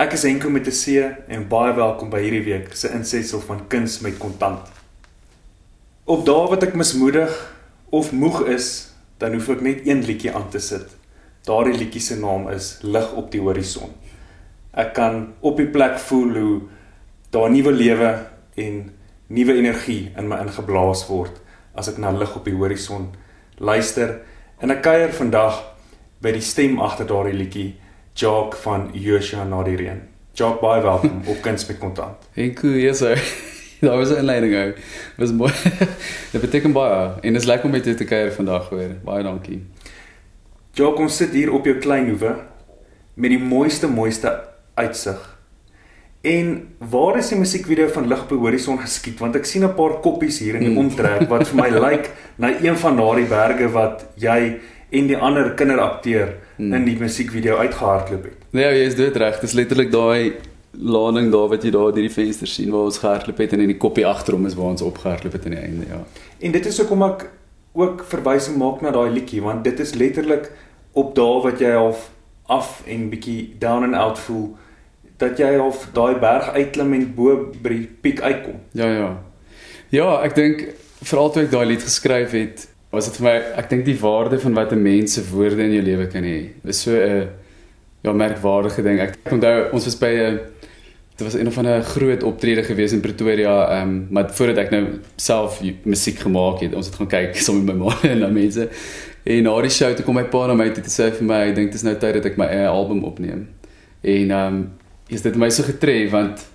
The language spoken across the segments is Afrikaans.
Ek is Henko met 'n C en baie welkom by hierdie week se insetsel van Kuns met Kontant. Op dae wat ek mismoedig of moeg is, dan hoef ek net een liedjie aan te sit. Daardie liedjie se naam is Lig op die horison. Ek kan op die plek voel hoe daar nuwe lewe en nuwe energie in my ingeblaas word as ek na lig op die horison luister en ek kuier vandag by die stem agter daardie liedjie Jock van Joshua na die reën. Jock baie welkom op kuns met kontant. En cool, yes sir. Daar was 'n inleiding ou. Was mooi. Dit beteken baie en is lekker om met jou te kuier vandag weer. Baie dankie. Jock, ons sit hier op jou klein hoewe met die mooiste mooiste uitsig. En waar is die musiekvideo van Lig die Horison geskiet? Want ek sien 'n paar koppies hier in die omtrek wat vir my lyk na een van daardie berge wat jy en die ander kinderakteur hmm. in die musiekvideo uitgehardloop het. Nee, jy is dit reg. Dit is letterlik daai lading daar wat jy daar deur die venster sien waar ons gehardloop het en in die koppie agter hom is waar ons opgehardloop het aan die einde, ja. En dit is hoekom ek ook verwysing maak na daai liedjie want dit is letterlik op daai wat jy half af en bietjie down and out voel dat jy half daai berg uitklim en bo by die piek uitkom. Ja, ja. Ja, ek dink veral toe ek daai lied geskryf het, was dit vir my ek dink die waarde van wat 'n mens se woorde in jou lewe kan hê. Dit is so 'n ja, merkwaardige ding. Ek onthou ons was by 'n dit was een van 'n groot optrede gewees in Pretoria, ehm um, maar voordat ek nou self musiek gemaak het, ons het gaan kyk saam met my ma en daai mense. En na die show toe kom my pa na my toe te sê vir my, ek dink dit is nou tyd dat ek my eie album opneem. En ehm um, is dit my so getref want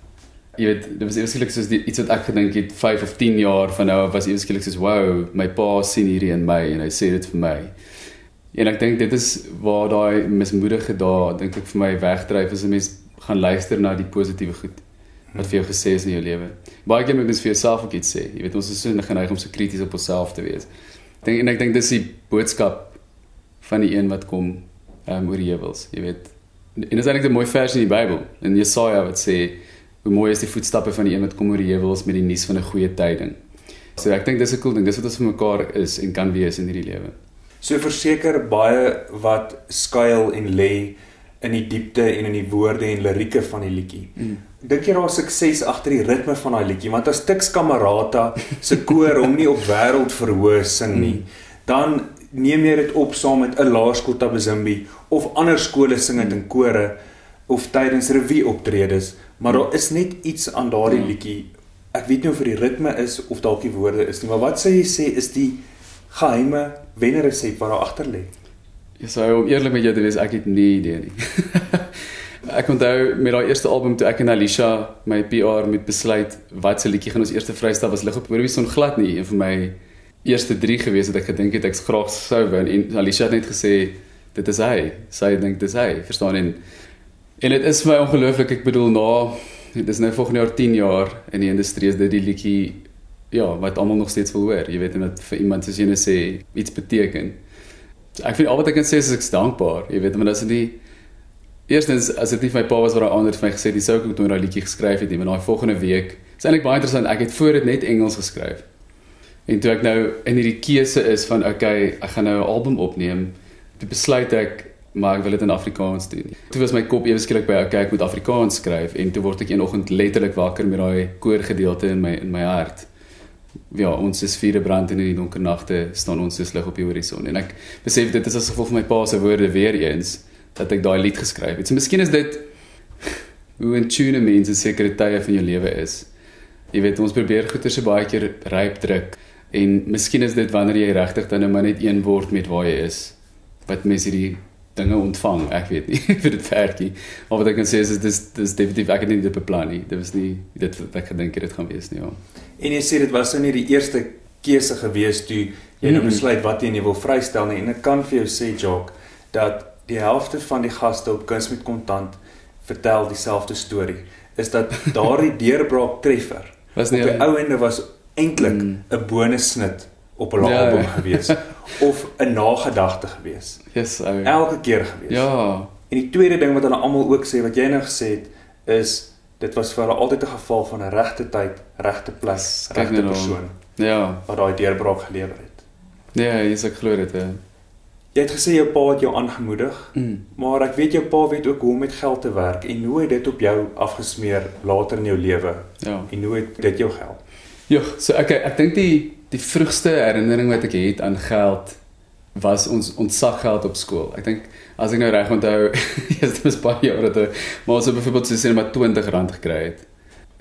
jy weet dit was eweslik soos die, iets wat ek gedink het 5 of 10 jaar van nou was eweslik soos wow my pa sien hierdie in my en hy sê dit vir my. En ek dink dit is waar daai mismoedige dae dink ek vir my wegdryf as 'n mens gaan luister na die positiewe goed wat vir jou gesê is in jou lewe. Baie keer moet jy vir jouself ook iets sê. Jy weet ons is so geneig om so krities op onsself te wees. Dink en ek dink dis die boodskap van die een wat kom um, oor die heuwels jy weet. En dit is eintlik 'n mooi vers in die Bybel in Jesaja wat sê hoe mooi is die voetstappe van die een wat kom oor die heuwels met die nuus van 'n goeie tyding. So ek dink dis 'n cool ding. Dis wat ons vir mekaar is en kan wees in hierdie lewe. So verseker baie wat skuil en lê in die diepte en in die woorde en lirieke van die liedjie. Mm. Dink jy daar sukses agter die ritme van daai liedjie? Want as Tix Kamerata se koor hom nie op wêreld verhoog sing nie, mm. dan neem jy dit op saam met 'n laerskool tabazimbi of ander skole sing dit in kore of tydens revue optredes, maar daar is net iets aan daardie ja. liedjie. Ek weet nie of dit die ritme is of dalk die woorde is nie, maar wat sê jy sê is die geheime wenresep wat daar agter lê? Ja, sou om eerlik met jou te wees, ek het nie idee nie. ek onthou met daai eerste album toe ek en Alicia my PR met besluit wat se liedjie gaan ons eerste vrystel was lig op Horizon glad nie een van my eerste 3 gewees het ek gedink het ek graag sou wou en Alicia het net gesê dit is hy. Sy dink dit is hy, verstaan en en dit is vir my ongelooflik. Ek bedoel na dit is nou volgende jaar 10 jaar in die industrie is dit die liedjie ja, wat almal nog steeds wil hoor. Jy weet en dit vir iemand soos jy net sê iets beteken. Ek vind al wat ek kan sê is ek is dankbaar. Jy weet, maar dit is nie Eerstens as dit nie my pa was wat daai ander vir my gesê het, dis sou ek ook nou daai liedjie geskryf het nie, maar daai volgende week. Is eintlik baie interessant. Ek het voor dit net Engels geskryf. En toe ek nou in hierdie keuse is van okay, ek gaan nou 'n album opneem, toe besluit ek maar ek wil dit in Afrikaans doen. Toe was my kop ewe skielik by okay, ek moet Afrikaans skryf en toe word ek eendag letterlik wakker met daai koorgedeelte in my in my hart. Ja, ons is vierde brand in die donker nagte staan ons soos lig op die horison en ek besef dit is as gevolg van my pa se woorde weer eens dat ek daai lied geskryf het. So miskien is dit hoe in tune mense sekere tye van jou lewe is. Jy weet ons probeer goeie se baie keer ryp druk en miskien is dit wanneer jy regtig dan nou maar net een word met waar jy is wat mense hierdie dinge ontvang. Ek weet nie vir dit verkie. Maar wat ek kan sê is dis dis definitief ek het nie dit beplan nie. Dit was nie dit wat ek gedink het dit gaan wees nie. Ja. En jy sê dit was nou nie die eerste keuse gewees toe jy nou besluit wat jy nie wil vrystel nie. En ek kan vir jou sê Jock dat die helfte van die gaste op kuns met kontant vertel dieselfde storie. Is dat daardie deurbraak treffer. Was nie op die ou ende was eintlik 'n mm. bonusnit op 'n ja, album ja. gewees of 'n nagedagte gewees. Yes, ou. Elke keer gewees. Ja. En die tweede ding wat hulle almal ook sê wat jy nou gesê het is dit was vir hulle altyd 'n geval van 'n regte tyd, regte plek, regte persoon. Ja. Wat daai deurbraak gelewer het. Ja, jy sê glo dit. He. Jy het gesê jou pa het jou aangemoedig, Mm. maar ek weet jou pa weet ook hoe om met geld te werk en hoe het dit op jou afgesmeer later in jou lewe Ja. en hoe het dit jou gehelp? Ja, so okay, ek dink die die vroegste herinnering wat ek het aan geld was ons ons sakgeld op skool. Ek dink as ek nou reg onthou, dit was baie jare terug, maar ons het byvoorbeeld so sê maar R20 gekry het.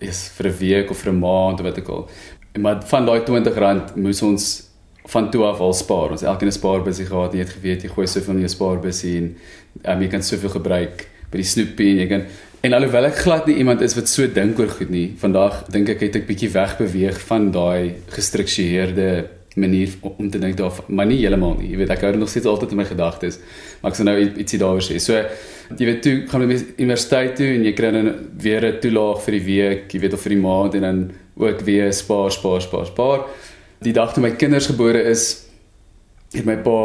Is vir 'n week of vir 'n maand of wat ook al. En maar van daai R20 moes ons van toe af al spaar. Ons elkeen 'n spaarbusie gehad. Jy het geweet jy gooi soveel in jou spaarbusie en um, jy kan soveel gebruik by die snoepie en jy kan en alhoewel ek glad nie iemand is wat so dink oor goed nie, vandag dink ek het ek bietjie wegbeweeg van daai gestruktureerde manier om te dink daar, maar nie heeltemal nie. Jy weet, ek hou nog steeds altyd in my gedagtes. Maar ek sal nou ietsie daaroor sê. So jy weet toe gaan jy universiteit toe en jy kry dan weer 'n toelaag vir die week, jy weet of vir die maand en dan ook weer spaar, spaar, spaar, spaar. Die dag toe my kinders gebore is, het my pa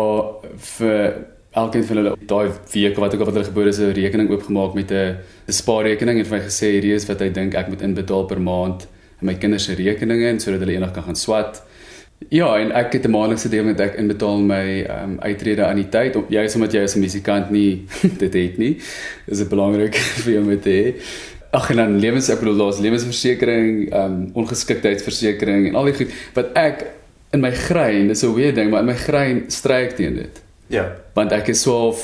vir elkeen van hulle daai week wat ook al wat hulle gebore is 'n rekening oopgemaak met 'n 'n spaarrekening en vir my gesê hierdie is wat hy dink ek moet inbetaal per maand in my kinders se rekeninge en sodat hulle eendag kan gaan swat. Ja, en ek het 'n maandelikse deel met ek inbetaal my um, uitrede aan die tyd op juis omdat jy as 'n musikant nie dit het nie. Is dit belangrik vir jou met te hê. Ag en dan lewens ek bedoel daar's lewensversekering, um ongeskiktheidsversekering en al die goed wat ek in my grein, dis 'n weird ding, maar in my grein stryk teen dit. Ja. Want ek is so of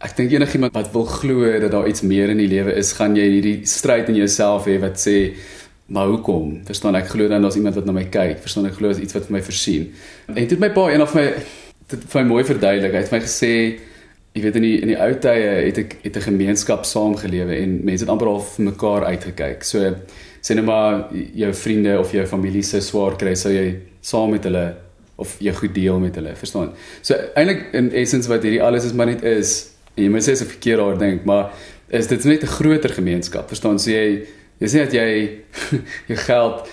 ek dink enigiemand wat wil glo dat daar iets meer in die lewe is, gaan jy hierdie stryd in jouself hê wat sê maar hoekom? Verstaan ek glo dan daar's iemand wat na my kyk. Verstaan ek glo is iets wat vir my versien. En dit het my pa een of my dit vir my mooi verduidelik. Hy het vir my gesê jy weet in die in die ou tye het ek het 'n gemeenskap saamgelewe en mense het amper al vir mekaar uitgekyk. So sê net maar jou vriende of jou familie se swaar kry, sou jy saam met hulle of jy goed deel met hulle, verstaan? So eintlik in essence wat hierdie alles is maar net is jy moet sê as 'n verkeerd daar dink, maar is dit net 'n groter gemeenskap, verstaan? So jy jy sê dat jy jou geld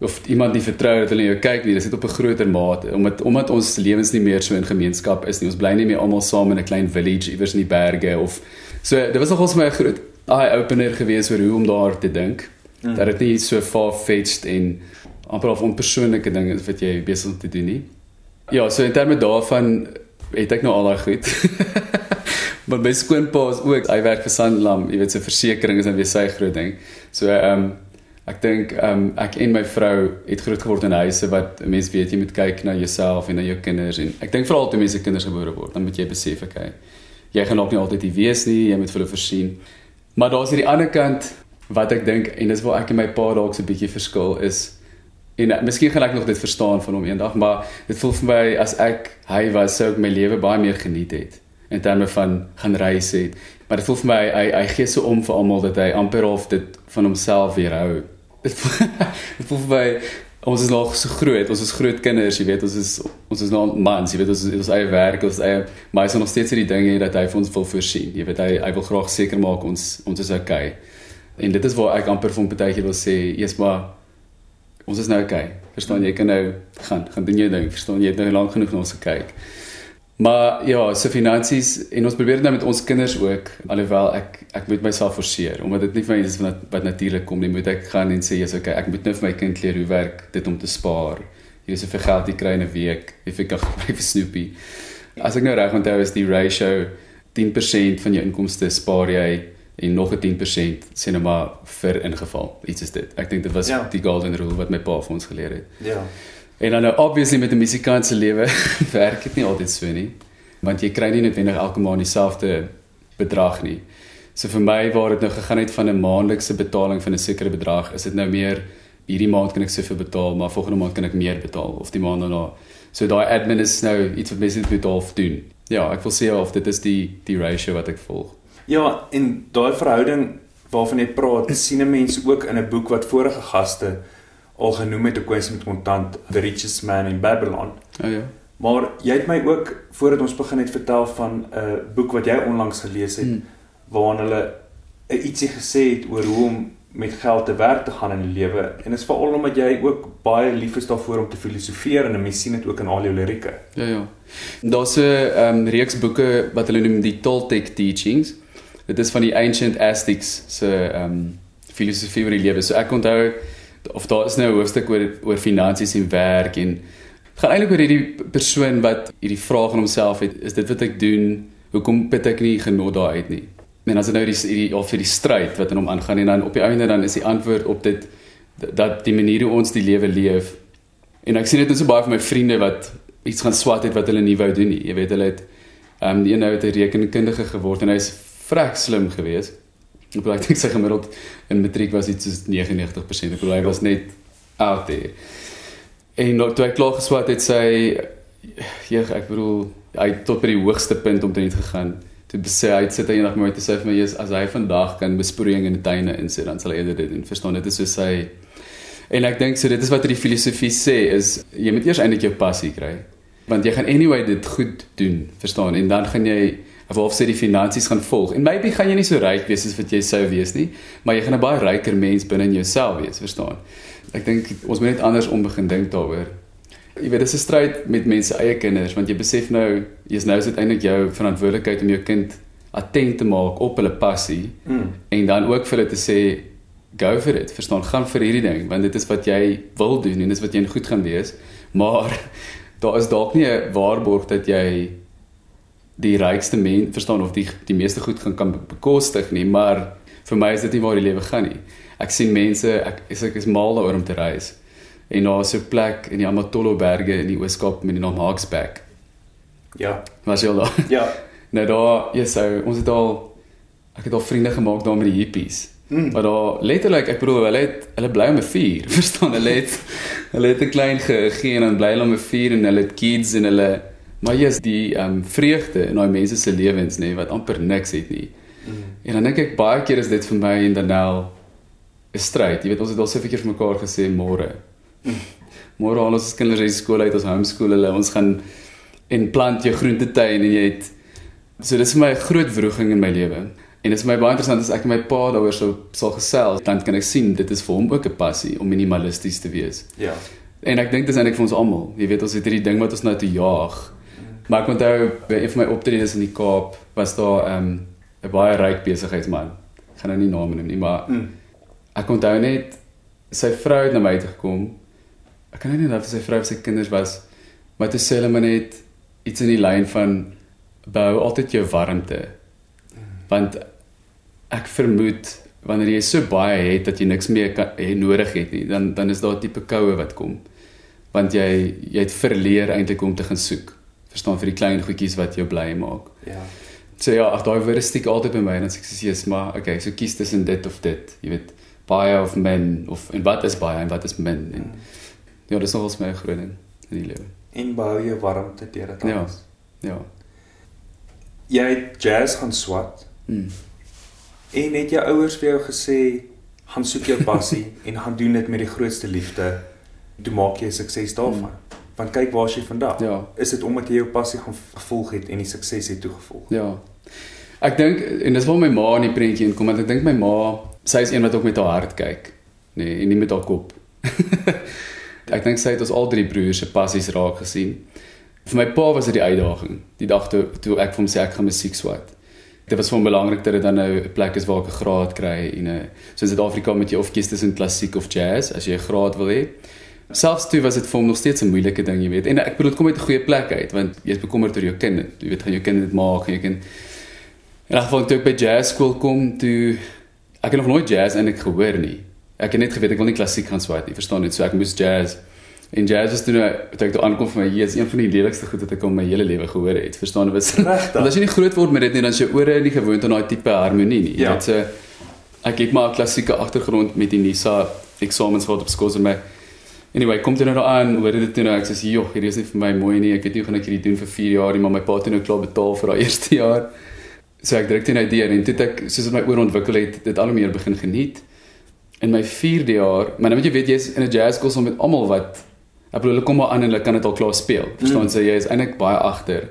of iemand nie vertrou dat hulle jou kyk nie, dis net op 'n groter mate omdat omdat ons lewens nie meer so in gemeenskap is nie. Ons bly nie meer almal saam in 'n klein village iewers in die berge of so dit was nogals my groot eye opener geweest oor hoe om daar te dink. Mm. Dat dit nie so far-fetched en amper of onpersoonlike ding wat jy besig om te doen nie. Ja, so in terme daarvan het ek nou al daai goed. maar my skoonpa is ook, hy werk vir Sanlam, jy weet sy versekerings is dan weer sy groot ding. So ehm um, ek dink ehm um, ek en my vrou het groot geword in huise wat mense weet jy moet kyk na jouself en na jou kinders en ek dink veral toe mense kinders gebore word, dan moet jy besef ek jy gaan ook nie altyd hier wees nie, jy moet vir hulle voorsien. Maar daar's hierdie ander kant wat ek dink en dis waar ek en my pa dalk so 'n bietjie verskil is en uh, miskien gaan ek nog dit verstaan van hom eendag, maar dit voel vir my as ek hy was sou ek my lewe baie meer geniet het in terme van gaan reis het. Maar dit voel vir my hy hy gee so om vir almal dat hy amper half dit van homself weerhou. Dit voel, dit voel vir my ons is nog so groot, ons is groot kinders, jy weet, ons is ons is nou mans, jy weet, ons ons eie werk, ons eie maar hy is nog steeds hierdie dinge dat hy vir ons wil voorsien. Jy weet hy hy wil graag seker maak ons ons is okay. En dit is waar ek amper van partytjie wil sê, eers maar ons is nou okay. Verstaan jy kan nou gaan, gaan doen jou ding. Verstaan jy het nou lank genoeg na ons gekyk. Maar ja, so finansies en ons probeer dit nou met ons kinders ook, alhoewel ek ek moet myself forceer omdat dit nie van iets is wat, wat natuurlik kom nie, moet ek gaan en sê jy's okay, ek moet nou vir my kind leer hoe werk dit om te spaar. Hier is soveel geld jy kry in 'n week, jy kan gebruik vir Snoopy. As ek nou reg onthou is die ratio 10% van jou inkomste spaar jy en nog 'n 10% sê nou maar vir ingeval. Iets is dit. Ek dink dit was Ja. die golden rule wat my pa vir ons geleer het. Ja. En dan nou obviously met 'n musikant se lewe werk dit nie altyd so nie. Want jy kry nie noodwendig elke maand dieselfde bedrag nie. So vir my waar dit nou gegaan het van 'n maandelikse betaling van 'n sekere bedrag, is dit nou meer hierdie maand kan ek soveel betaal, maar volgende maand kan ek meer betaal of die maand daarna. So daai admin is nou iets wat mense moet half doen. Ja, ek wil sê of dit is die die ratio wat ek volg. Ja, en daai verhouding waarvan jy praat, sien 'n mens ook in 'n boek wat vorige gaste al genoem het, 'n kwessie met kontant, The Richest Man in Babylon. O oh, ja. Maar jy het my ook voordat ons begin het vertel van 'n boek wat jy onlangs gelees het Hmm. waarin hulle 'n ietsie gesê het oor hoe om met geld te werk te gaan in die lewe. En dit is veral omdat jy ook baie lief is daarvoor om te filosofeer en 'n mens sien dit ook in al jou lirieke. Ja ja. Daar's 'n um, reeks boeke wat hulle noem die Toltec Teachings. Dit is van die Ancient Aztecs se um filosofie oor die lewe. So ek onthou of daar is nou 'n hoofstuk oor oor finansies en werk en Dit gaan eintlik oor hierdie persoon wat hierdie vraag aan homself het, is dit wat ek doen? Hoekom put ek nie genot daar uit nie? En as dit nou hierdie hierdie of hierdie stryd wat in hom aangaan en dan op die einde dan is die antwoord op dit dat die manier hoe ons die lewe leef. En ek sien dit net so baie van my vriende wat iets gaan swat het wat hulle nie wou doen nie. Jy weet hulle het ehm um, die een nou het 'n rekenkundige geword en hy's vrek slim geweest. Ek bedoel ek dink sy gemiddeld in matriek was iets soos 99%. Ek bedoel hy was net out there. En nou toe ek klaar geswat het sy ja, ek bedoel hy het tot by die hoogste punt om te net gegaan. Toe sê hy sit hy eendag met my te sê vir my is as hy vandag kan besproeiing in die tuine insit dan sal hy eerder dit doen. Verstaan dit is so sy En ek dink so dit is wat die filosofie sê is jy moet eers eintlik jou passie kry. Want jy gaan anyway dit goed doen, verstaan? En dan gaan jy of sê die finansies gaan volg. En maybe gaan jy nie so ryk wees as wat jy sou wees nie, maar jy gaan 'n baie ryker mens binne in jouself wees, verstaan? Ek dink ons moet net anders om begin dink daaroor. Jy weet, dit is 'n stryd met mense eie kinders, want jy besef nou, jy's nou is dit eintlik jou verantwoordelikheid om jou kind attent te maak op hulle passie mm. en dan ook vir hulle te sê go for it. Verstaan, gaan vir hierdie ding, want dit is wat jy wil doen en dit is wat jy goed gaan wees. Maar daar is dalk nie 'n waarborg dat jy die rykste mens verstaan of die die meeste goed gaan kan bekostig nie, maar vir my is dit nie waar die lewe gaan nie. Ek sien mense, ek is ek is mal daaroor om te reis. En daar is 'n plek in die Amatolo berge in die Ooskaap met die naam Hawksback. Ja. Was jy al daar? Ja. nou daar, ja, so ons het al ek het al vriende gemaak daar met die hippies. Mm. Maar daar letterlik, ek bedoel, hulle het hulle bly om 'n vuur, verstaan? Hulle het hulle het 'n klein gegee en dan bly hulle om 'n vuur en hulle het kids en hulle maar jy's die ehm um, vreugde in daai mense se lewens nê wat amper niks het nie. Mm. En dan dink ek baie keer is dit vir my en dan nou 'n stryd. Jy weet ons het al seker vir mekaar gesê môre. Mm. Môre al ons kinders uit skool uit ons homeschool hulle ons gaan en plant jou groentetuin en jy het so dis vir my 'n groot wroging in my lewe. En dit is my baie interessant as ek met my pa daaroor sou sal gesels, dan kan ek sien dit is vir hom ook 'n passie om minimalisties te wees. Ja. En ek dink dis eintlik vir ons almal. Jy weet ons het hierdie ding wat ons nou te jaag. Maar ek onthou by een van my optredes in die Kaap was daar 'n um, 'n baie ryk besigheidsman. Ek gaan nou nie name noem nie, maar mm. ek onthou net sy vrou het na my toe gekom. Ek kan nie onthou of sy vrou of sy kinders was, maar dit sê hulle maar net iets in die lyn van bou altyd jou warmte. Want ek vermoed wanneer jy so baie het dat jy niks meer kan, he, nodig het nie, dan dan is daar 'n tipe koue wat kom. Want jy jy het verleer eintlik om te gaan soek. Verstaan vir die klein goedjies wat jou bly maak. Ja. So ja, ag daai woorde stiek altyd by my en as ek sê jy's maar okay, so kies tussen dit of dit. Jy weet, baie of men of en wat is baie en wat is min en mm. ja, dis nogals my groot ding in die lewe. En bou jou warmte deur dit alles. Ja. Ja. Jy het jazz gaan swat. Mm. En het jou ouers vir jou gesê gaan soek jou passie en gaan doen dit met die grootste liefde. Toe maak jy sukses daarvan. Hmm. Want kyk waar jy vandag. Ja. Is dit omdat jy jou passie gaan gevolg het en die sukses het toegevolg? Ja. Ek dink en dis waar my ma in die prentjie inkom want ek dink my ma, sy is een wat ook met haar hart kyk, nê, nee, en nie met haar kop. ek dink sy het ons al drie broers se passies raak gesien. Vir my pa was dit die uitdaging. Die dag toe toe ek vir hom sê ek gaan musiek swat dit was vir hom belangrik dat dit dan nou 'n plek is waar ek 'n graad kry en 'n so in Suid-Afrika moet jy of kies tussen klassiek of jazz as jy 'n graad wil hê. Selfs toe was dit vir hom nog steeds 'n moeilike ding, jy weet. En ek bedoel dit kom uit 'n goeie plek uit want jy's bekommerd oor jou kind. Jy weet gaan jou kind dit maak, jy kan En ek wou toe by jazz skool kom toe ek het nog nooit jazz en ek gehoor nie. Ek het net geweet ek wil nie klassiek gaan swaai nie, verstaan net, so ek moes jazz En jazz is toe nou toe ek toe aankom vir my hier is een van die lelikste goed wat ek in my hele lewe gehoor het. Verstaan jy wat? Want as jy nie groot word met dit nie dan is jou ore nie gewoond aan daai tipe harmonie nie. Ja. Dit se ek het maar 'n klassieke agtergrond met die Nisa eksamens gehad op skool en my Anyway, kom dit nou aan, hoor dit toe nou ek sê joh, hierdie is nie vir my mooi nie. Ek weet nie hoe gaan ek hierdie doen vir 4 jaar nie, maar my pa het nou klaar betaal vir daai eerste jaar. So ek druk dit nou deur en toe ek soos my oor ontwikkel het, dit al hoe meer begin geniet. In my 4de jaar, maar nou moet jy weet jy's in 'n jazz skool met almal wat Ek bedoel hulle kom maar aan en hulle kan dit al klaar speel. Verstaan mm. jy, jy is eintlik baie agter.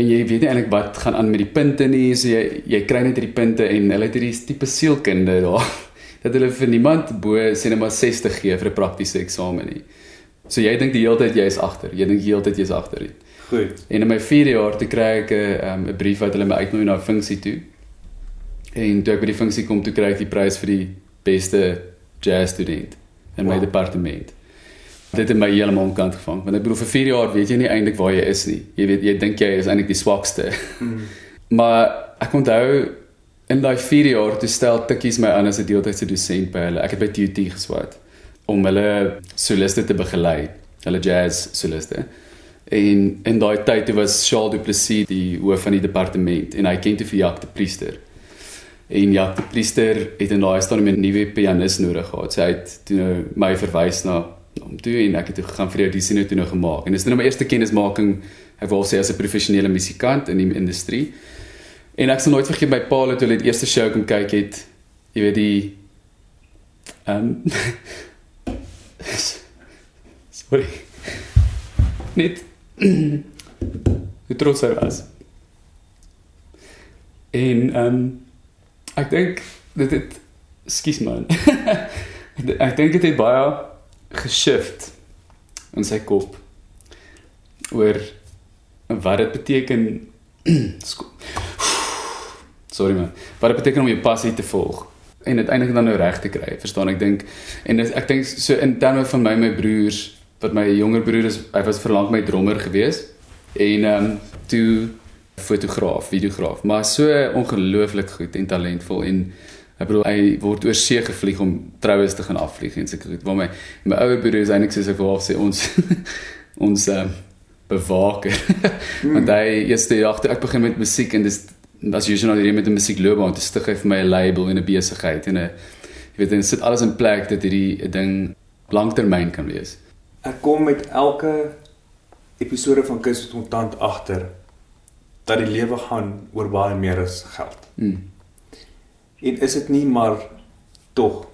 En jy weet nie eintlik wat gaan aan met die punte nie. So jy jy kry net hierdie punte en hulle het hierdie tipe sielkunde daar dat hulle vir niemand bo sê net maar 60 gee vir 'n praktiese eksamen nie. So jy dink die hele tyd jy is agter. Jy dink die hele tyd jy is agter. Goed. En in my 4de jaar te kry ek 'n um, 'n brief wat hulle my uitnooi na 'n funksie toe. En toe ek by die funksie kom, toe kry ek die prys vir die beste jazz student in wow. my departement. Dit het my heeltemal omkant gevang. Want ek bedoel vir 4 jaar weet jy nie eintlik waar jy is nie. Jy weet jy dink jy is eintlik die swakste. Mm. maar ek onthou in daai 4 jaar toe stel tikkies my aan as 'n deeltydse dosent by hulle. Ek het by TUT geswat om hulle soliste te begelei, hulle jazz soliste. En in daai tyd toe was Charles Du Plessis die hoof van die departement en hy ken te vir Jacques de Priester. En Jacques de Priester het in daai stadium 'n nuwe pianis nodig gehad. Sy het toe nou my verwys na om toe en ek het toe gegaan vir die audisie toe nou gemaak. En dis nou my eerste kennismaking, ek wou sê as 'n professionele musikant in die industrie. En ek sal nooit vergeet my pa het toe die eerste show kom kyk het. Jy weet die ehm um, Sorry. Net trots hy was. En ehm um, ek dink dit het skus man. ek dink dit het baie geshift in sy kop oor wat dit beteken Sorry man. Wat dit beteken om jou passie te volg en uiteindelik dan nou reg te kry. Verstaan ek dink en ek dink so in terme van my my broers wat my jonger broer is, hy was verlang my drummer gewees en ehm um, toe fotograaf, videograaf, maar so ongelooflik goed en talentvol en ek bedoel hy word oor see gevlieg om troues te gaan afvlieg en seker goed. Waar my my ouer broer is eintlik soos ek wou sê ons ons ehm um, bewaker. mm. Want hy eerste jaar toe ek begin met musiek en dis as jy nou hier met 'n musiekloopbaan te stig hy vir my 'n label en 'n besigheid en 'n jy weet dit sit alles in plek dat hierdie 'n ding langtermyn kan wees ek kom met elke episode van Kus met kontant agter dat die lewe gaan oor baie meer as geld. Mm. En is dit nie maar tog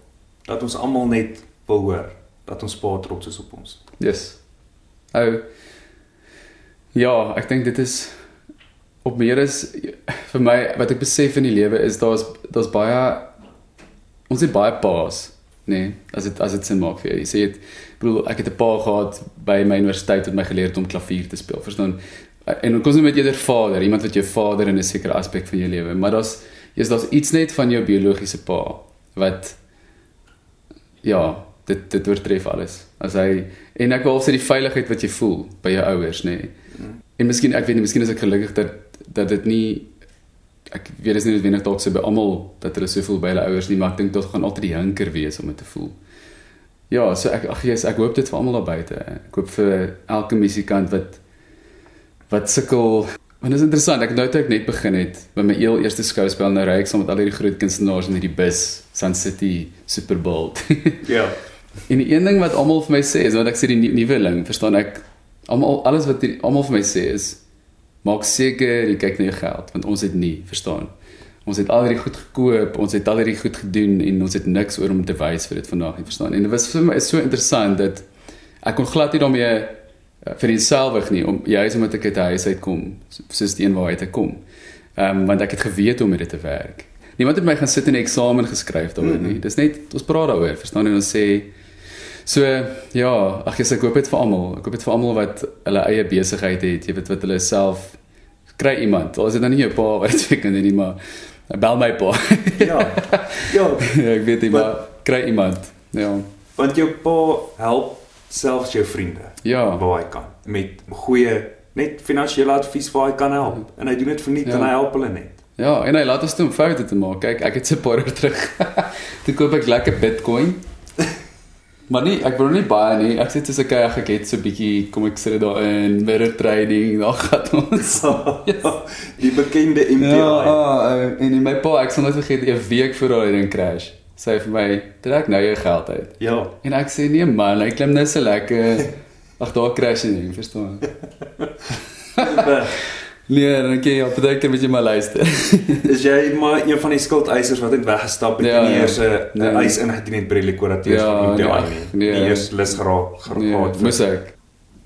dat ons almal net wil hoor dat ons pa trots is op ons. Yes. Ou Ja, ek dink dit is op meer is vir my wat ek besef in die lewe is daar's daar's baie ons het baie paas, nê, nee, as dit as dit sin maak vir jou. Jy sê dit bedoel ek het 'n pa gehad by my universiteit wat my geleer het om klavier te speel. Verstaan? En dan kom jy met jou vader, iemand wat jou vader in 'n sekere aspek van jou lewe, maar daar's jy's daar's iets net van jou biologiese pa wat ja, dit dit oortref alles. As hy en ek wil sê die veiligheid wat jy voel by jou ouers, nê. Nee. En miskien ek weet nie, miskien is ek gelukkig dat dat dit nie ek weet dis nie noodwendig dalk so by almal dat hulle so voel by hulle ouers nie, maar ek dink dit gaan altyd die hinker wees om dit te voel. Ja, so ek ag Jesus, ek hoop dit vir almal daar buite. Ek hoop vir elke musikant wat wat sukkel. Want dit is interessant, ek nou toe ek net begin het by my heel eerste skouspel nou ry ek saam met al hierdie groot kunstenaars in hierdie bus Sun City Super Bowl. ja. En die een ding wat almal vir my sê is want ek sê die nuweling, verstaan ek almal alles wat almal vir my sê is maak seker jy kyk na jou geld want ons het nie, verstaan? ons het al hierdie goed gekoop, ons het al hierdie goed gedoen en ons het niks oor om te wys vir dit vandag nie, verstaan? En dit was vir my so interessant dat ek kon glad nie daarmee uh, vir enselfig nie om juis omdat ek uit die huis uitkom, soos die een waar uit ek kom. Ehm um, want ek het geweet hoe om dit te werk. Niemand het my gaan sit in 'n eksamen geskryf daaroor mm -hmm. nie. Dis net ons praat daaroor, verstaan jy? Ons sê So ja, ag ek koop dit vir almal. Ek koop dit vir almal wat hulle eie besigheid het, jy weet wat hulle self kry iemand. Al is dit dan nie jou pa wat dit weet nie, maar bel my pa. ja. Ja. ja, ek weet nie maar kry iemand. Ja. Want jou pa help selfs jou vriende. Ja. Waar hy kan met goeie net finansiële advies waar hy kan help. En hy doen dit vir niks ja. en hy help hulle net. Ja, en hy laat ons toe om foute te maak. Kyk, ek het se paar terug. toe koop ek lekker Bitcoin. Maar nee, ek wil nie baie nie. Ek sê dis ek ek het so 'n bietjie kom ek sit daar in mirror trading. Dan gaan ons ja, die bekende MTI. Ja, uh, en in my pa ek sal net vergeet 'n week voor daai ding crash. Sê vir my, "Trek nou jou geld uit." Ja. En ek sê, "Nee man, ek klim net so lekker." Ag, daar crash nie, verstaan? Nee, dan kan jy op daai keer jy maar luister. is jy maar een van die skuldeisers wat het weggestap en ja, nie eers 'n ja. nee. eis ingedien het by die likwidateur ja, van die nee, nie. Nee, nie eers lus geraak geraak. Nee, moes ek.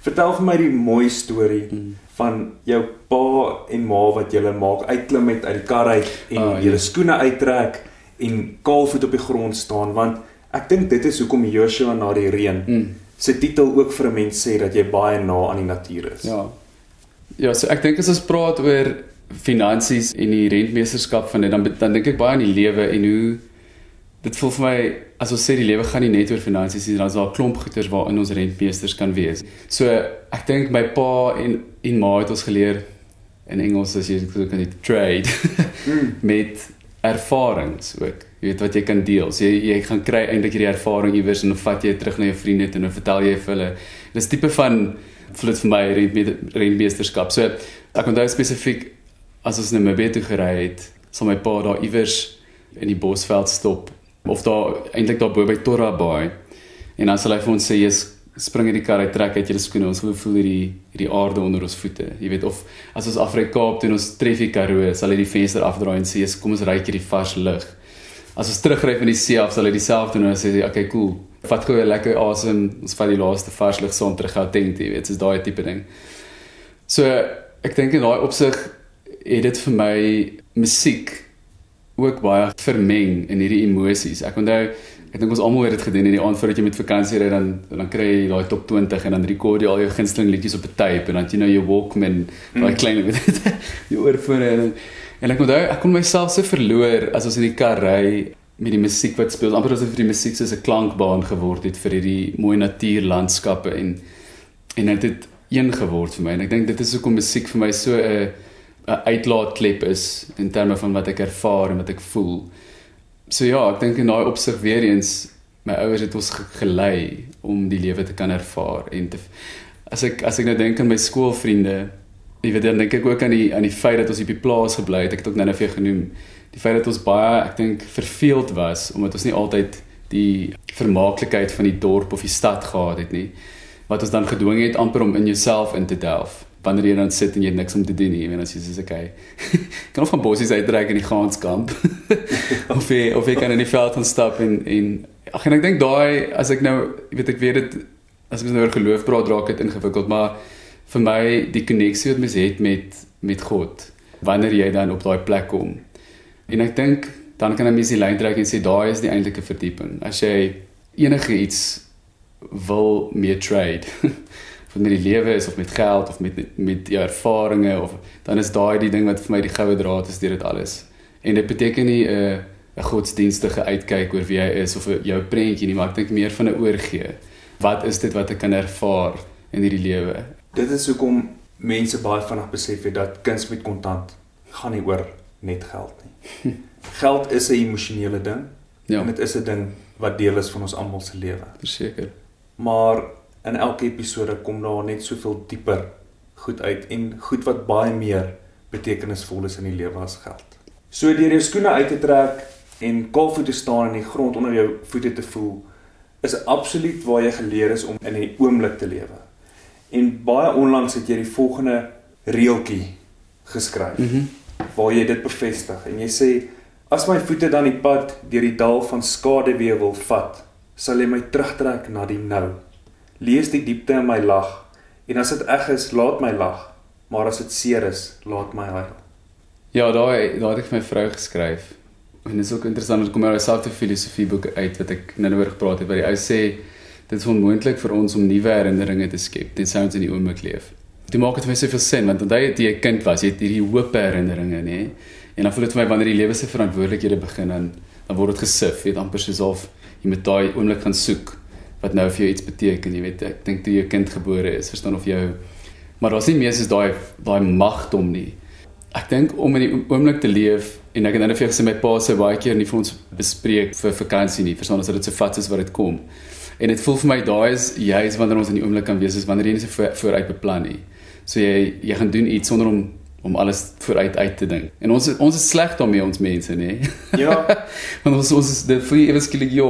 Vertel vir my die mooi storie hmm. van jou pa en ma wat julle maak uitklim met uit die kar uit en ah, julle ja. skoene uittrek en kaalvoet op die grond staan want ek dink dit is hoekom Joshua na die reën hmm. se titel ook vir 'n mens sê dat jy baie na aan die natuur is. Ja. Ja, so ek dink as ons praat oor finansies en die rentmeesterskap van dit dan dan dink ek baie aan die lewe en hoe dit voel vir my as ons sê die lewe gaan nie net oor finansies nie, dan is daar 'n klomp goeders waarin ons rentmeesters kan wees. So ek dink my pa en en ma het ons geleer in Engels as jy kan dit trade mm. met ervarings ook. Jy weet wat jy kan deel. So jy jy gaan kry eintlik hierdie ervaring iewers en dan vat jy dit terug na jou vriende en dan vertel jy vir hulle. Dis tipe van vloed vir my rentmeesterskap. So ek onthou spesifiek as ons net my bed toe gery het, sal my pa daar iewers in die bosveld stop of daar eintlik daar bo by Torra Bay. En dan sal hy vir ons sê jy's spring in die kar uit trek uit jou skoene ons wil voel hierdie hierdie aarde onder ons voete. Jy weet of as ons Afrikaap doen ons tref die Karoo, sal hy die venster afdraai en sê kom ons ry hierdie vars lug. As ons terugry van die see af sal hy dieselfde doen en sê okay cool. Vat gou 'n lekker asem, ons vat die laaste vars lug son terug gaan dink jy weet, dis daai tipe ding. So ek dink in daai opsig het dit vir my musiek ook baie vermeng in hierdie emosies. Ek onthou ek dink ons almal het dit gedoen in die aand voordat jy met vakansie ry dan dan kry jy daai top 20 en dan rekord jy al jou gunsteling liedjies op 'n tape en dan jy nou jou Walkman, daai mm. klein die oorfone en en ek onthou ek kon myself so verloor as ons in die kar ry met die musiek wat speel. amper asof die musiek soos 'n klankbaan geword het vir hierdie mooi natuurlandskappe en en dit het een geword vir my en ek dink dit is hoekom musiek vir my so 'n 'n uitlaatklep is in terme van wat ek ervaar en wat ek voel. So ja, ek dink in daai opsig weer eens my ouers het ons gelei om die lewe te kan ervaar en te as ek as ek nou dink aan my skoolvriende, jy weet dan dink ek ook aan die aan die feit dat ons op die plaas gebly het. Ek het ook nou net vir genoem die feit dat ons baie ek dink verveeld was omdat ons nie altyd die vermaaklikheid van die dorp of die stad gehad het nie wat ons dan gedwing het amper om in jouself in te delf wanneer jy dan sit en jy niks om te doen nie, en as jy sê okay. kan of van bossies uittrek in die gaanskamp. of jy of jy kan in die veld gaan stap en en ag en ek dink daai as ek nou weet ek weet dit as ek nou oor geloof praat raak dit ingewikkeld, maar vir my die koneksie wat mens het met met God wanneer jy dan op daai plek kom. En ek dink dan kan 'n mens die lyn trek en sê daai is die eintlike verdieping. As jy enige iets wil mee trade of met die lewe is of met geld of met met jou ervarings of dan is daai die ding wat vir my die goue draad is deur dit alles. En dit beteken nie 'n uh, 'n godsdienstige uitkyk oor wie jy is of jou prentjie nie, maar ek dink meer van 'n oorgee. Wat is dit wat ek kan ervaar in hierdie lewe? Dit is hoekom mense baie vinnig besef het dat kuns met kontant gaan nie oor net geld nie. geld is 'n emosionele ding. Ja. En dit is 'n ding wat deel is van ons almal se lewe. Verseker. Maar in elke episode kom daar net soveel dieper goed uit en goed wat baie meer betekenisvol is in die lewe as geld. So deur jou skoene uit te trek en kaalvoete staan in die grond onder jou voete te voel is absoluut waar jy geleer is om in die oomblik te lewe. En baie onlangs het jy die volgende reeltjie geskryf mm -hmm. Waar jy dit bevestig en jy sê as my voete dan die pad deur die dal van skade weer wil vat, sal jy my terugtrek na die nou lees die diepte in my lag en as dit eg is, laat my lag, maar as dit seer is, laat my huil. Ja, daai daai het ek vir my vrou geskryf. En dit is ook interessant om kom uit 'n selfde filosofie boek uit wat ek nou oor gepraat het, waar die ou sê dit is onmoontlik vir ons om nuwe herinneringe te skep tensy ons in die oomblik leef. Dit maak dit vir my soveel sin want onthou jy 'n kind was, jy het hierdie hoop herinneringe, nê? En dan voel dit vir my wanneer die lewe se verantwoordelikhede begin dan dan word dit gesif, jy weet amper soos of jy met daai oomblik gaan soek wat nou vir jou iets beteken, jy weet, ek dink toe jou kind gebore is, verstaan of jou maar daar's nie meer soos daai daai magdom nie. Ek dink om in die oomblik te leef en ek het nou vir gesê my pa sê baie keer nie vir ons bespreek vir vakansie nie, verstaan as dit so vat is wat dit kom. En dit voel vir my daai is juis wanneer ons in die oomblik kan wees, is wanneer jy nie so vooruit beplan nie. So jy jy gaan doen iets sonder om om alles vooruit uit te dink. En ons ons is sleg daarmee ons mense, nê? Ja. Want ons ons is dit vir ewes skielik ja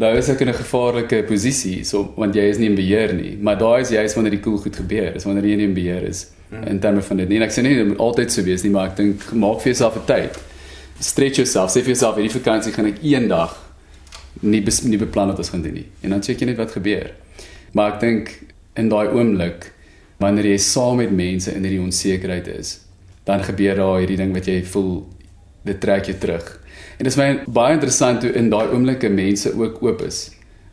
nou is ek in 'n gevaarlike posisie so want jy is nie in beheer nie maar daai is juist wanneer die cool goed gebeur is wanneer jy nie in beheer is hmm. in terme van dit nie en ek sê nie dit moet altyd so wees nie maar ek dink maak vir jouself 'n tyd stretch yourself sê vir jouself hierdie vakansie gaan ek eendag nie bes, nie beplan wat ons gaan doen nie en dan check jy net wat gebeur maar ek dink in daai oomblik wanneer jy saam met mense in hierdie onsekerheid is dan gebeur daar hierdie ding wat jy voel dit trek jou terug En dit is my baie interessant hoe in daai oomblikke mense ook oop is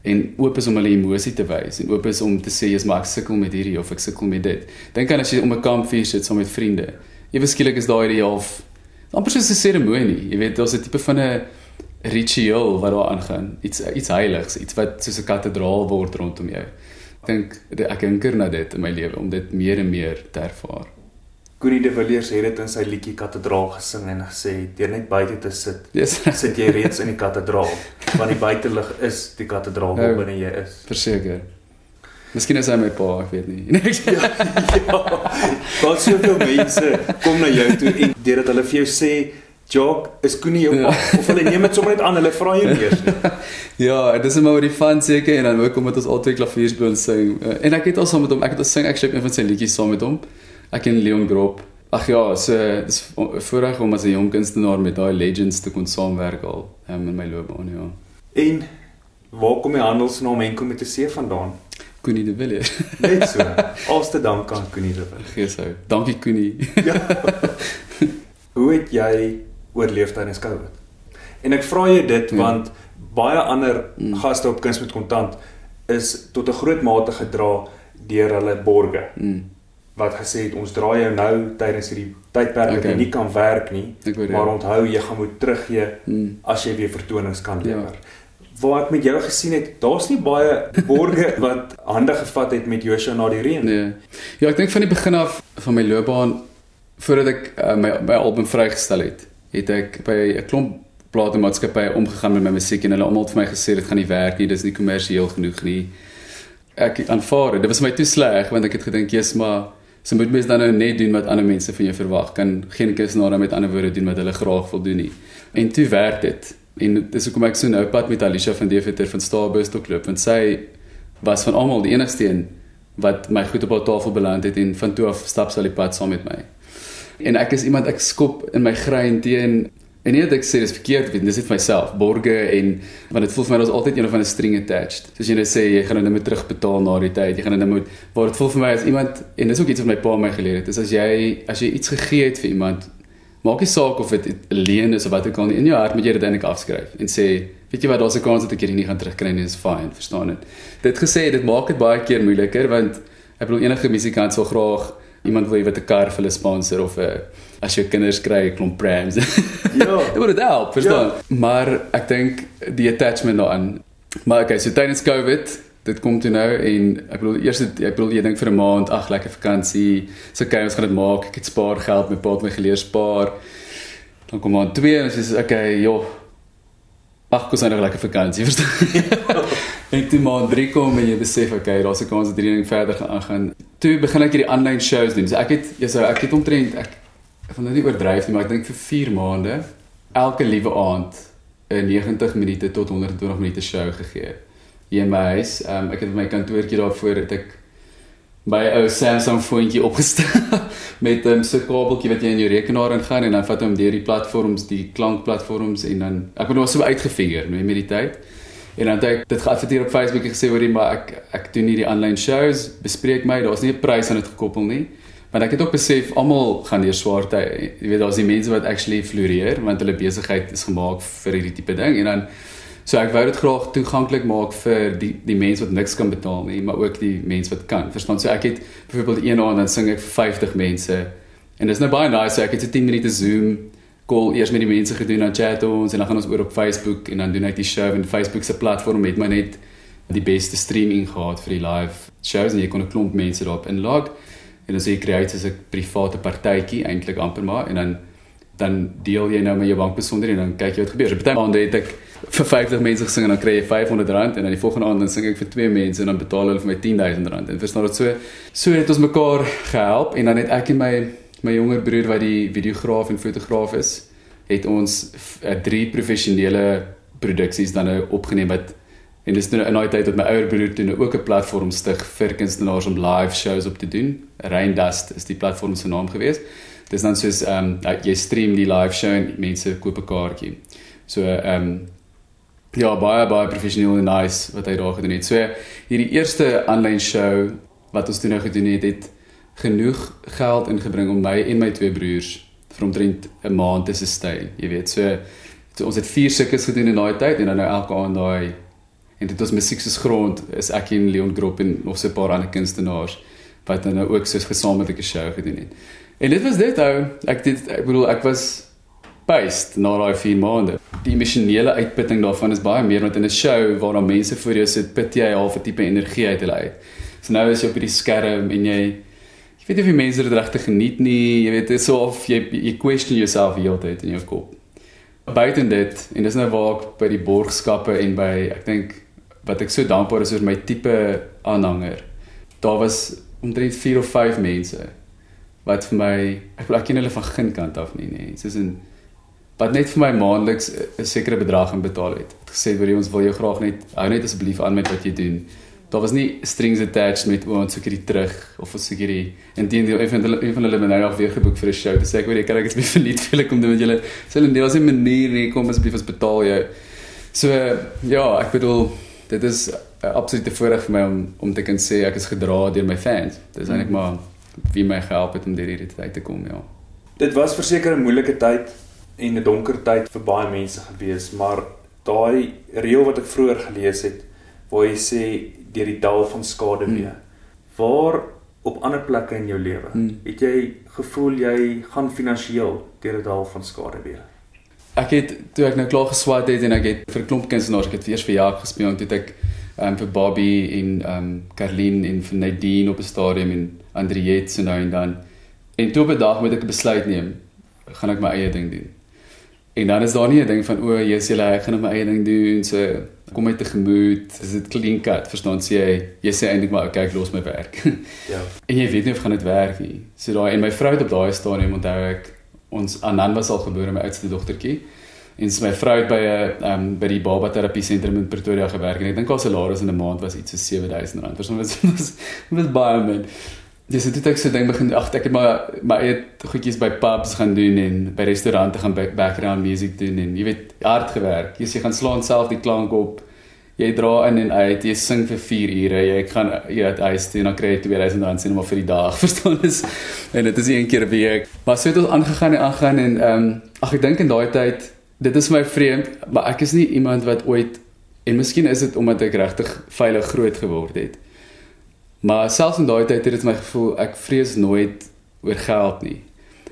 en oop is om hulle emosie te wys en oop is om te sê jy's maar ek sukkel met hierdie of ek sukkel met dit. Dink aan as jy om 'n kampvuur sit saam met vriende. Ewe skielik is daai die half amper soos 'n seremonie. Jy weet, daar's 'n tipe van 'n ritueel wat daar aangaan. Iets iets heiligs, iets wat soos 'n kathedraal word rondom jou. Ek dink ek anker na dit in my lewe om dit meer en meer te ervaar. Connie de Villiers het dit in sy liedjie Kathedraal gesing en gesê deur net buite te sit, Dis sit jy reeds in die kathedraal, want die buitelug is die kathedraal Nou. waarin jy is. verseker. Miskien is hy my pa, ek weet nie. ja, daar's soveel mense kom na jou toe en deurdat hulle vir jou sê Jock, is Connie jou pa? Of hulle neem dit sommer net aan, hulle vra jou nie eers nie. ja, dit is maar oor die van seker en dan ook omdat ons albei klavier speel en sing. Uh, En ek het al saam met hom, ek het al sing actually een van sy liedjies saam met hom. Ek en Leon Grop. Ag ja, so dis vo- voorreg om as 'n jong kunstenaar met daai legends te kon saamwerk al um, in my loopbaan, ja. En waar kom die handelsnaam Henko met 'n C vandaan? Connie de Villiers. Net so. Alles te dank aan Connie de Villiers. Gees hou. Dankie Connie. Hoe het jy oorleef tydens COVID? En ek vra jou dit Ja. want baie ander Mm. gaste op Kuns met Kontant is tot 'n groot mate gedra deur hulle borge Mm. wat gesê het ons dra jou nou tydens hierdie tydperk wat Okay. jy nie kan werk nie, hoor maar jou. onthou jy gaan moet teruggee Mm. as jy weer vertonings kan Ja. lewer. Waar ek met jou gesien het, daar's nie baie borge wat hande gevat het met Joshua na die reën. Nee. Ja, ek dink van die begin af van my loopbaan voordat ek uh, my my album vrygestel het, het ek by 'n klomp platenmaatskappye omgegaan met my musiek en hulle almal het vir my gesê dit gaan nie werk nie, dis nie kommersieel genoeg nie. Ek aanvaar dit. Dit was my te sleg want ek het gedink, "Jesus, maar so moet mens dan nou net doen wat ander mense van jou verwag. Kan geen kunstenaar met ander woorde doen wat hulle graag wil doen nie." En toe werk dit. En dis hoekom ek so nou pad met Alicia van Deventer van Starburst tot klub want sy was van almal die enigste een wat my goed op haar tafel beland het en van toe af stap sy al die pad saam met my. En ek is iemand ek skop in my grein teen en nie dat ek sê dis verkeerd weet, dis net vir myself, borge en want dit voel vir my daar's altyd een of ander string attached. Soos jy net sê jy gaan nou moet terugbetaal na die tyd. Jy gaan nou moet waar dit voel vir my as iemand en dis ook iets wat my pa my geleer het. Is as jy as jy iets gegee het vir iemand Maak nie saak of dit 'n leen is of wat ook al nie. In jou hart moet jy dit eintlik afskryf en sê, weet jy wat, daar's 'n kans dat ek hierdie nie gaan terugkry nie, is fine, verstaan dit. Dit gesê, dit maak dit baie keer moeiliker want ek bedoel enige musikant sal graag iemand wil hê wat 'n kar vir hulle sponsor of 'n as jou kinders kry 'n klomp prams. Ja. Dit word help, verstaan. Maar ek dink die attachment daaraan. Maar okay, so tydens COVID dit kom toe nou en ek bedoel eers ek bedoel jy dink vir 'n maand, ag lekker vakansie. So okay, ons gaan dit maak. Ek het spaar geld, my pa het my geleer spaar. Dan kom maand 2 en sê okay, joh. Ag, kos nou nog lekker vakansie, verstaan? en toe maand 3 kom en jy besef okay, daar's 'n kans dat hierdie ding verder gaan aangaan. Toe begin ek hierdie aanlyn shows doen. So ek het ja, so ek het omtrent ek wil nou nie oordryf nie, maar ek dink vir 4 maande elke liewe aand 'n 90 minute tot 120 minute show gegee. Hier in my huis, um, ek het my kantoortjie daarvoor het ek by 'n ou Samsung foontjie opgestel met 'n um, so kabeltjie wat jy in jou rekenaar ingaan en dan vat hom deur die platforms, die klankplatforms en dan ek het hom so uitgefigure nou met die tyd. En dan het ek dit geadverteer op Facebook en gesê hoorie maar ek ek doen hierdie aanlyn shows, bespreek my, daar's nie 'n prys aan dit gekoppel nie. Maar ek het ook besef almal gaan deur swaar tye. Jy weet daar's die mense wat actually floreer want hulle besigheid is gemaak vir hierdie tipe ding en dan so ek wou dit graag toeganklik maak vir die die mense wat niks kan betaal nie, maar ook die mense wat kan. Verstaan? So ek het byvoorbeeld een aand dan sing ek vir 50 mense en dis nou baie nice. So ek het so 10 minute Zoom call eers met die mense gedoen dan chat ons en dan gaan ons oor op Facebook en dan doen ek die show en Facebook se platform het my net die beste streaming gehad vir die live shows en jy kon 'n klomp mense daarop inlog en dan sê jy create as 'n private partytjie eintlik amper maar en dan dan deel jy nou met jou bankbesonderhede en dan kyk jy wat gebeur. Party aande het ek vir 50 mense gesing en dan kry jy R500 en dan die volgende aand dan sing ek vir twee mense en dan betaal hulle vir my R10000 en verstaan dit so so het ons mekaar gehelp en dan het ek en my my jonger broer wat die videograaf en fotograaf is het ons eh, drie professionele produksies dan nou opgeneem wat en dis nou in daai tyd dat my ouer broer toe nou ook 'n platform stig vir kunstenaars om live shows op te doen. Rain Dust is die platform se naam gewees. Dis dan soos ehm um, jy stream die live show en mense koop 'n kaartjie. So ehm um, ja, baie baie professioneel en nice wat hy daar gedoen het. So hierdie eerste aanlyn show wat ons toe nou gedoen het, het genoeg geld ingebring om my en my twee broers vir omtrent 'n maand te sustain, jy weet. So, so ons het vier sulke gedoen in daai tyd en dan nou elke aand daai en dit was musiek soos grond is ek en Leon Grop en nog so 'n paar ander kunstenaars wat dan nou ook soos gesamentlike show gedoen het. En dit was dit ou. Ek dit ek bedoel ek was based na daai 4 maande. Die emosionele uitputting daarvan is baie meer want in 'n show waar dan mense voor jou sit, put jy al 'n tipe energie uit hulle uit. So nou is jy op die skerm en jy ek weet nie of die mense dit regtig geniet nie. Jy weet dit is so of jy jy question yourself heeltyd in jou kop. Buiten dit en dis nou waar ek by die borgskappe en by ek dink wat ek so dankbaar is oor my tipe aanhanger. Daar was omtrent 4 of 5 mense wat vir my ek wil ek ken hulle van geen kant af nie nê. Soos in wat net vir my maandeliks 'n sekere bedrag in betaal het. Het gesê vir ons wil jou graag net hou net asseblief aan met wat jy doen. Daar was nie strings attached met ons sekerity terug of vir sekerity. Inteendeel een van hulle een van hulle het nou nog weer geboek vir 'n show. Dis ek weet ek kan ek vir verniet vir ek kom doen met julle. Sê hulle was 'n manier nie kom asseblief ons betaal jou. So ja, ek bedoel dit is 'n absolute voorreg vir my om om te kan sê ek is gedra deur my fans. Dis eintlik maar wie my gehelp het om deur hierdie tyd te kom, ja. Dit was verseker 'n moeilike tyd en 'n donker tyd vir baie mense gewees, maar daai reël wat ek vroeër gelees het waar jy sê deur die dal van skade hmm. weer. Waar op ander plekke in jou lewe hmm. het jy gevoel jy gaan finansiëel deur 'n dal van skade weer? Ek het toe ek nou klaar geswat het en ek het vir klomp kunstenaars, ek het eers vir jaar gespeel en toe ek um, vir Bobby en um, Carlin en vir Nadine op 'n stadium en Andriet so nou en dan. En toe op 'n dag moet ek 'n besluit neem. Gaan ek my eie ding doen? En dan is daar nie 'n ding van o, jy's jy ek gaan my eie ding doen, so kom met 'n gemoed, is dit clean cut, verstaan jy? Jy sê eintlik maar okay, ek los my werk. Ja. En jy weet nie of gaan dit werk nie. So daai en my vrou het op daai stadium onthou ek ons Anan was al gebore my oudste dogtertjie. En sy my vrou het by 'n ehm um, by die baba terapie sentrum in Pretoria gewerk en ek dink haar salaris in 'n maand was iets so R7000. Verstaan jy? Dit was, was baie min. Dis dit ek so ding begin ag ek het maar maar eet goedjies by pubs gaan doen en by restaurante gaan background music doen en jy weet hard gewerk. Jy sê gaan slaan self die klank op. Jy dra in en uit, jy sing vir 4 ure. Jy gaan jy het huis toe en dan kry jy 2000 rand sien maar vir die dag. Verstaan is en dit is een keer 'n week. Maar so het ons aangegaan en aangaan en ehm um, ag ek dink in daai tyd dit is my vreemd, maar ek is nie iemand wat ooit en miskien is dit omdat ek regtig veilig groot geword het. Maar selfs in daai tyd het dit my gevoel ek vrees nooit oor geld nie.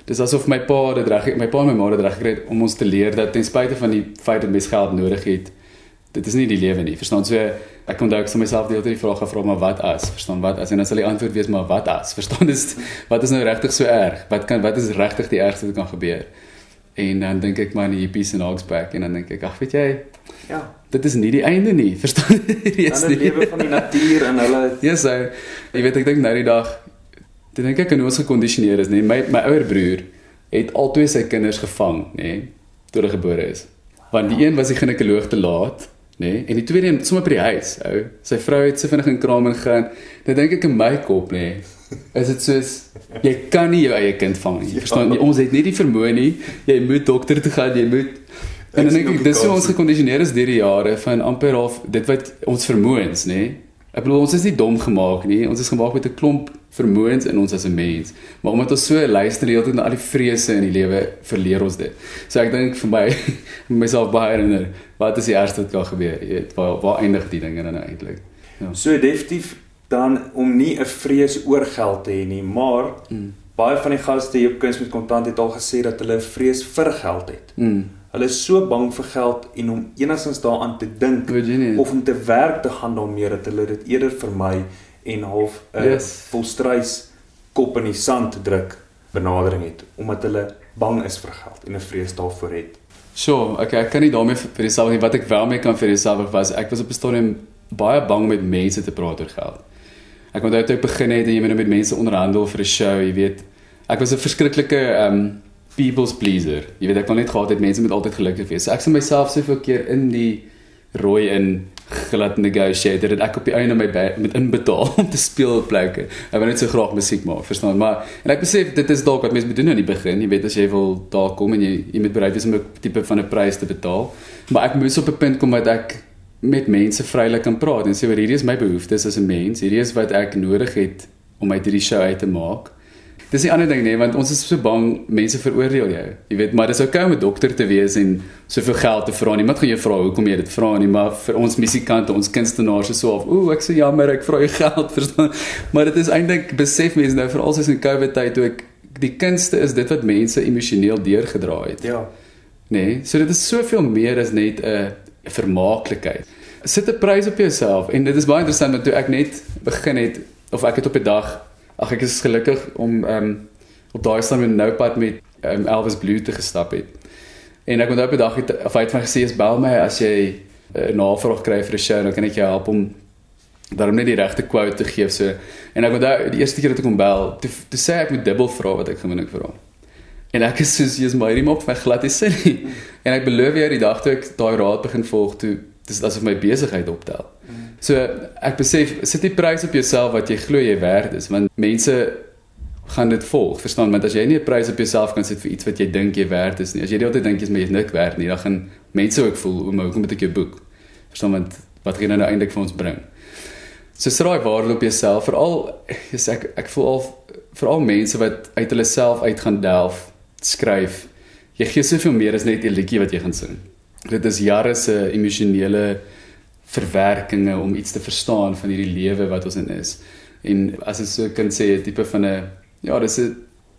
Dis asof my pa dit reg my pa en my ma dit reg gekry het om ons te leer dat ten spyte van die feit dat mens geld nodig het, dit is nie die lewe nie. Verstaan so ek kon dalk vir myself die hele vraag gevra maar wat as? Verstaan wat as en dan sal die antwoord wees maar wat as? Verstaan dis wat is nou regtig so erg? Wat kan wat is regtig die ergste wat kan gebeur? En dan dink ek maar in die hippies en hogsback en dan dink ek ag weet jy ja. dit is nie die einde nie. Verstaan jy is die lewe van die natuur en hulle ja so jy weet ek dink nou die dag dink ek kan ons gekondisioneer is nê. My my ouer broer het al twee sy kinders gevang nê toe hulle gebore is. Want die een was die ginekoloog te laat nê en die tweede een sommer by die huis ou. Sy vrou het se vinnig in kraam ingaan dan dink ek in my kop nê is dit soos jy kan nie jou eie kind vang nie. Jy verstaan nie, ons het nie die vermoë nie. Jy moet dokter toe gaan, jy moet En dan dink ek dis hoe ons gekondisioneer is deur die jare van amper half dit wat ons vermoëns, nê? Ek bedoel ons is nie dom gemaak nie. Ons is gemaak met 'n klomp vermoëns in ons as 'n mens. Maar omdat ons so luister die hele tyd na al die vrese in die lewe, verleer ons dit. So ek dink vir my myself baie herinner, wat is die ergste wat kan gebeur? Jy weet, waar waar eindig die dinge dan eintlik? Ja. So definitief dan om nie 'n vrees oor geld te hê nie, maar mm. baie van die gaste hier op kuns met kontant het al gesê dat hulle vrees vir geld het. Mm. Hulle is so bang vir geld en om enigstens daaraan te dink of om te werk te gaan daarmee dat hulle dit eerder vermy en half 'n uh, yes. volstrys kop in die sand druk benadering het omdat hulle bang is vir geld en 'n vrees daarvoor het. So, okay, ek kan nie daarmee vir jouself nie wat ek wel mee kan vir jouself was ek was op 'n stadium baie bang met mense te praat oor geld. Ek toe ek begin het en jy moet nou met mense onderhandel vir 'n show, jy weet. Ek was 'n verskriklike um people's pleaser. Jy weet ek kon net gehad het mense moet altyd gelukkig wees. So ek sien myself soveel keer in die rooi in glad negotiate dat ek op die einde my met inbetaal om te speel op plekke. Ek wil net so graag musiek maak, verstaan? Maar en ek besef dit is dalk wat mense moet doen aan die begin. Jy weet as jy wil daar kom en jy jy moet bereid wees om 'n tipe van 'n prys te betaal. Maar ek moes op 'n punt kom wat ek met mense vrylik kan praat en sê oor hierdie is my behoeftes as 'n mens, hierdie is wat ek nodig het om uit hierdie show uit te maak. Dis 'n ander ding nee, want ons is so bang mense veroordeel jou. Jy weet, maar dis oukei okay om 'n dokter te wees en soveel geld te vra. Niemand gaan jou vra hoekom jy dit vra nie, maar vir ons musikante, ons kunstenaars is so of, ooh, ek sê so jammer, ek vra jou geld, verstaan? Maar dit is eintlik besef mense nou veral soos in COVID tyd toe ek die kunste is dit wat mense emosioneel deurgedra het. Ja. Nee, so dit is soveel meer as net 'n vermaaklikheid. Sit 'n prys op jouself en dit is baie interessant want toe ek net begin het of ek het op 'n dag ag ek is gelukkig om ehm um, op daai staan met Noupad met um, Elvis Blue te gestap het. En ek onthou op 'n dag het of hy het my gesê is bel my as jy 'n uh, navraag kry vir 'n show dan kan ek jou help om daarom net die regte quote te gee so. En ek onthou die eerste keer dat ek hom bel, toe, toe sê ek met dubbel vra wat ek gewoonlik vra. En ek is soos jy's my riem op my glad is nie. En ek beloof jou die dag toe ek daai raad begin volg toe dis asof my besigheid optel. So ek besef sit die prys op jouself wat jy glo jy werd is want mense gaan dit volg. Verstaan, want as jy nie 'n prys op jouself kan sit vir iets wat jy dink jy werd is nie. As jy die hele tyd dink jy's maar nik werd nie, dan gaan mense ook voel, "O, maar hoekom moet ek jou boek?" Verstaan, want wat gaan nou eintlik vir ons bring? So sraai waarde op jouself, veral is ek ek voel al veral mense wat uit hulle self uit gaan delf, skryf. Jy gee soveel meer as net 'n liedjie wat jy gaan sing. Dit is jare se emosionele verwerkinge om iets te verstaan van hierdie lewe wat ons in is. En as ek so kan sê, 'n tipe van 'n ja, dis 'n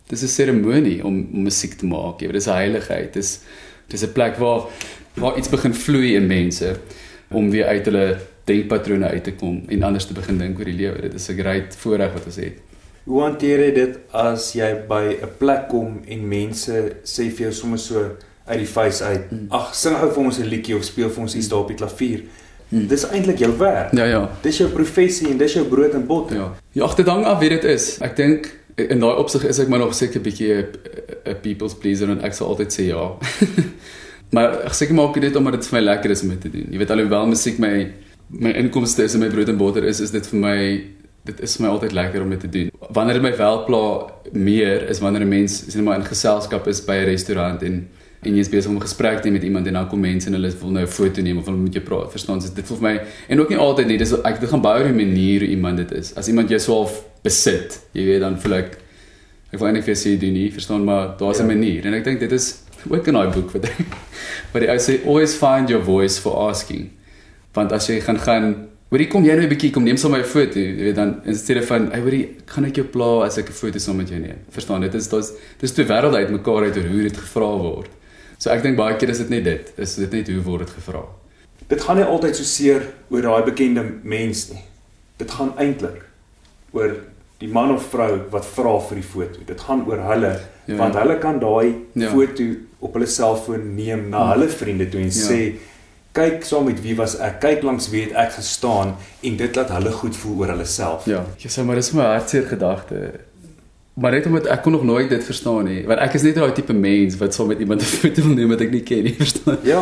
dis 'n seremonie om, om musiek te maak. Jy weet, dis 'n heiligheid. Dis dis 'n plek waar waar iets begin vloei in mense om weer uit hulle denkpatrone uit te kom en anders te begin dink oor die lewe. Dit is 'n great voorreg wat ons het. Hoe hanteer jy dit as jy by 'n plek kom en mense sê vir jou sommer so uit die face uit, hmm. ag, sing gou vir ons 'n liedjie of speel vir ons iets daar op die klavier. Hmm. Dis eintlik jou werk. Ja ja. Dis jou professie en dis jou brood en bot. Ja. Ja, dit hang af wie dit is. Ek dink in daai opsig is ek maar nog seker 'n bietjie 'n people's pleaser en ek sal altyd sê ja. maar ek seker maak dit omdat dit vir my lekker is om dit te doen. Jy weet alhoewel musiek my my inkomste is en my brood en botter is, is dit vir my dit is vir my altyd lekker om dit te doen. Wanneer dit my wel pla meer is wanneer 'n mens sien maar in geselskap is by 'n restaurant en en jy is besig om 'n gesprek te hê met iemand en dan kom mense en hulle wil nou 'n foto neem of hulle moet jou praat. Verstaan jy? Dit voel vir my en ook nie altyd nie. Dis ek dit gaan baie oor die manier hoe iemand dit is. As iemand jou so half besit, jy weet dan voel ek ek wil eintlik vir sê doen nie, verstaan maar daar's 'n ja. manier en ek dink dit is ook in daai boek wat ek wat hy sê always find your voice for asking. Want as jy gaan gaan Hoorie kom jy nou 'n bietjie kom neem sommer 'n foto, jy weet dan in steede van, "Hey hoorie, kan ek jou pla as ek 'n foto saam met jou neem?" Verstaan, dit is dis dis twee wêrelde uitmekaar uit hoe dit gevra word. So ek dink baie keer is dit net dit. Is dit net hoe word dit gevra? Dit gaan nie altyd so seer oor daai bekende mens nie. Dit gaan eintlik oor die man of vrou wat vra vir die foto. Dit gaan oor hulle ja. want hulle kan daai ja. foto op hulle selfoon neem na ja. hulle vriende toe en ja. sê kyk saam so met wie was ek? Kyk langs wie het ek gestaan en dit laat hulle goed voel oor hulle self. Ja, jy sê maar dis my hartseer gedagte. Maar net omdat ek kon nog nooit dit verstaan nie, want ek is net daai tipe mens wat saam so met iemand 'n foto wil neem wat ek nie ken nie, verstaan? Ja.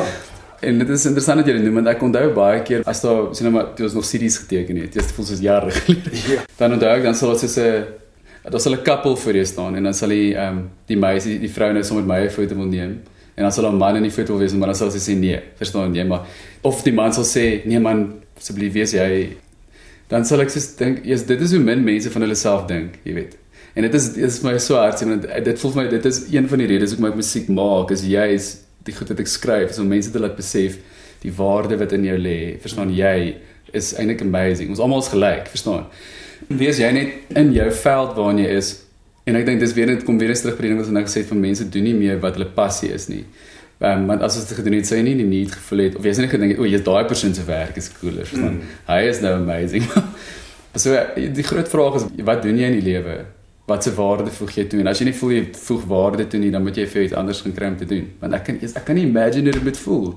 En dit is interessant dat jy dit noem want ek onthou baie keer as daar sien nou maar dit was nog CD's geteken het. Dit voel soos jare gelede. Ja. Dan onthou ek dan sal dit so 'n daar sal 'n couple voor jou staan en dan sal die ehm um, die meisie die vrou nou saam met my 'n foto wil neem. En dan sal 'n man in die foto wees, maar dan sal sy sê nee, verstaan jy maar of die man sal sê nee man, asseblief wees jy dan sal ek sê dink, yes, dit is hoe min mense van hulle self dink, jy weet. En dit is dit is my so hartseer want dit voel vir my dit is een van die redes hoekom ek musiek maak is juis die goed wat ek skryf is om mense te laat besef die waarde wat in jou lê. Verstaan jy is eintlik amazing. Ons almal is gelyk, verstaan? Wees jy net in jou veld waar jy is en ek dink dis weer net kom weer eens terug by die ding wat ons nou gesê het van mense doen nie meer wat hulle passie is nie. Um, want as ons dit gedoen het, sou jy nie die need gevoel het of jy sê net gedink, o, jy's daai persoon se werk is cooler, verstaan? Mm. Hy is nou amazing. so die groot vraag is wat doen jy in die lewe? Wat se waarde voeg jy toe en as jy nie voel jy voeg waarde toe nie dan moet jy vir iets anders gaan kry om te doen want ek kan ek kan nie imagine hoe dit moet voel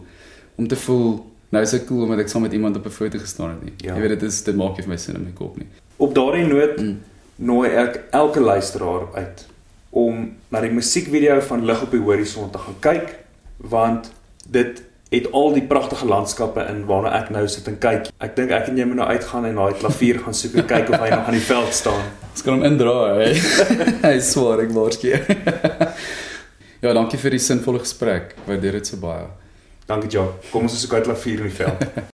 om te voel nou is ek cool omdat ek saam met iemand op 'n foto gestaan het nie ja. jy weet dit is dit maak nie vir my sin in my kop nie op daardie noot mm. nooi ek elke luisteraar uit om na die musiekvideo van lig op die horison te gaan kyk want dit het al die pragtige landskappe in waarna ek nou sit en kyk. Ek dink ek en jy moet nou uitgaan en daai klavier gaan soek en kyk of hy nog aan die veld staan. Ons kan hom indra, hè. hy swaar ek waarskynlik. ja, dankie vir die sinvolle gesprek. Waardeer dit so baie. Dankie, Joe. Kom ons soek uit klavier in die veld.